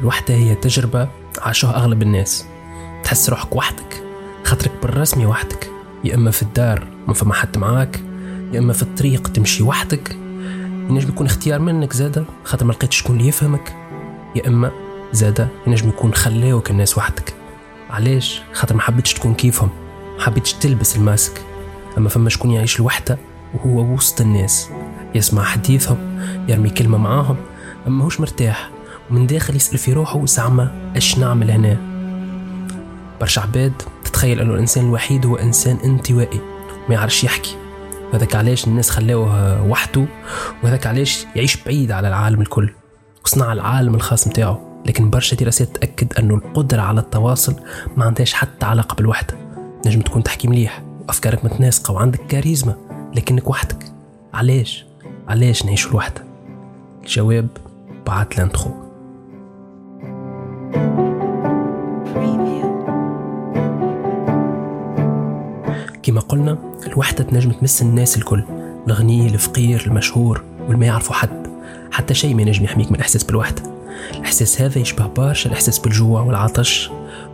الوحدة هي تجربة عاشوها أغلب الناس. تحس روحك وحدك خاطرك بالرسمي وحدك. يا إما في الدار ما فما حد معاك يا إما في الطريق تمشي وحدك. ينجم يكون اختيار منك زادة خاطر ما لقيتش شكون اللي يفهمك. يا إما زادة ينجم يكون خلاوك الناس وحدك. علاش؟ خاطر ما حبيتش تكون كيفهم ما حبيتش تلبس الماسك. أما فما شكون يعيش لوحده وهو وسط الناس. يسمع حديثهم يرمي كلمة معاهم أما هوش مرتاح. ومن داخل يسأل في روحه زعما اش نعمل هنا. برشا عباد تتخيل إنه الإنسان الوحيد هو إنسان انطوائي ما يعرفش يحكي. وهذاك علاش الناس خلاوه وحده وهذاك علاش يعيش بعيد على العالم الكل وصنع العالم الخاص متاعه. لكن برشا دراسات تأكد أنه القدرة على التواصل ما عندهاش حتى علاقة بالوحدة. نجم تكون تحكي مليح وأفكارك متناسقة وعندك كاريزما لكنك وحدك. علاش؟ علاش نعيش الوحدة؟ الجواب بعد l'intro. كما قلنا الوحدة تنجم تمس الناس الكل الغني الفقير المشهور والما يعرفوا حد. حتى شيء ما ينجم يحميك من الإحساس بالوحدة. الإحساس هذا يشبه برشا الإحساس بالجوع والعطش.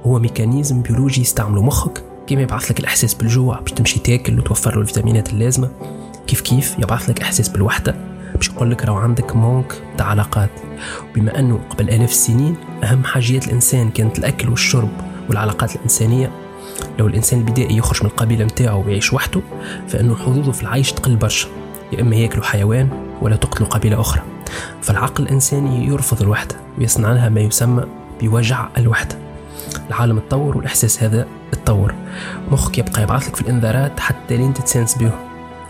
هو ميكانيزم بيولوجي يستعمله مخك كيما يبعث لك الإحساس بالجوع باش تمشي تاكل وتوفر له الفيتامينات اللازمة. كيف كيف يبعث لك إحساس بالوحدة. باش يقول لك راهو عندك مونك تاع علاقات. وبما أنه قبل آلاف السنين أهم حاجيات الإنسان كانت الأكل والشرب والعلاقات الإنسانية. لو الإنسان البدائي يخرج من القبيلة متاعه ويعيش وحده فإنه حظوظه في العيش تقل برشا. يا إما ياكلوا حيوان ولا تقتلوا قبيلة أخرى. فالعقل الإنساني يرفض الوحدة ويصنع لها ما يسمى بوجع الوحدة. العالم تطور والإحساس هذا تطور. مخك يبقى يبعث لك في الإنذارات حتى لين تتسانس بهم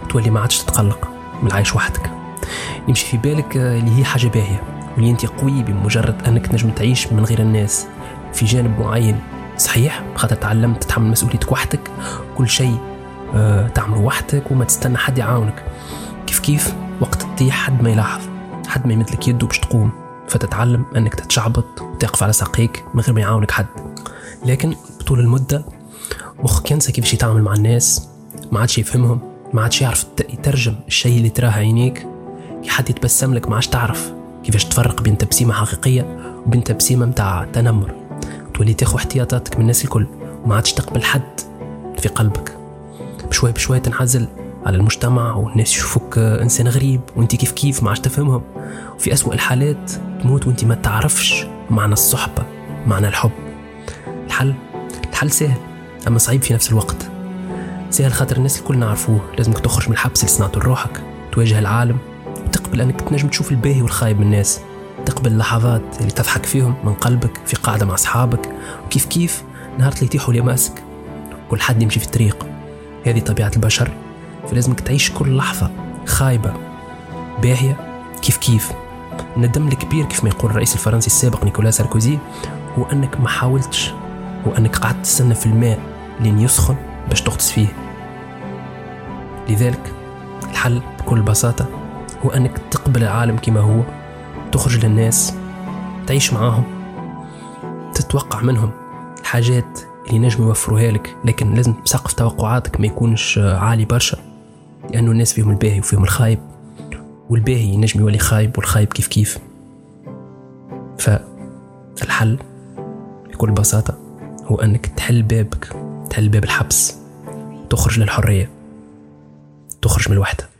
وتولي ما عادش تتقلق من العيش وحدك. يمشي في بالك اللي هي حاجة باهية. واللي أنت قوي بمجرد أنك تنجم تعيش من غير الناس. في جانب معين صحيح خاطر تعلمت تتحمل مسؤوليتك وحدك. كل شيء آه تعمله وحدك وما تستنى حد يعاونك. كيف كيف؟ وقت تطيح حد ما يلاحظ حد ما يمدلك يده باش تقوم. فتتعلم أنك تتشعبط وتقف على ساقيك من غير ما يعاونك حد. لكن بطول المدة مخك ينسى كيفاش يتعامل مع الناس؟ ما عادش يفهمهم ما عادش يعرف يترجم الشيء اللي تراه عينيك. كي حد يتبسم لك ما عادش تعرف كيفاش تفرق بين تبسيمة حقيقية وبين تبسيمة متاع تنمر. تولي تاخو احتياطاتك من الناس الكل وما عادش تقبل حد في قلبك. بشوي بشوي تنعزل على المجتمع والناس يشوفوك إنسان غريب وأنت كيف كيف ما عادش تفهمهم. وفي اسوء الحالات تموت وأنت ما تعرفش معنى الصحبة معنى الحب. الحل الحل سهل أما صعيب في نفس الوقت. سهل خاطر الناس الكل نعرفوه لازمك تخرج من الحبس اللي صنعته لروحك تواجه العالم وتقبل انك تنجم تشوف الباهي والخايب من الناس. تقبل اللحظات اللي تضحك فيهم من قلبك في قاعدة مع أصحابك. وكيف كيف؟ نهار اللي يطيحوا لماسك. كل حد يمشي في الطريق. هذه طبيعة البشر. فلازمك تعيش كل لحظة خايبة باهية. كيف كيف؟ الندم الكبير كيف ما يقول الرئيس الفرنسي السابق نيكولا ساركوزي هو أنك ما حاولتش هو أنك قعدت تستنى في الماء لين يسخن باش تغطس فيه. لذلك الحل بكل بساطة هو أنك تقبل العالم كما هو تخرج للناس تعيش معاهم تتوقع منهم الحاجات اللي نجموا يوفروها لك لكن لازم سقف توقعاتك ما يكونش عالي برشا لأنه الناس فيهم الباهي وفيهم الخايب والباهي ينجم يولي خايب والخايب كيف كيف. فالحل بكل بساطة هو أنك تحل بابك تحل باب الحبس تخرج للحرية تخرج من الوحدة.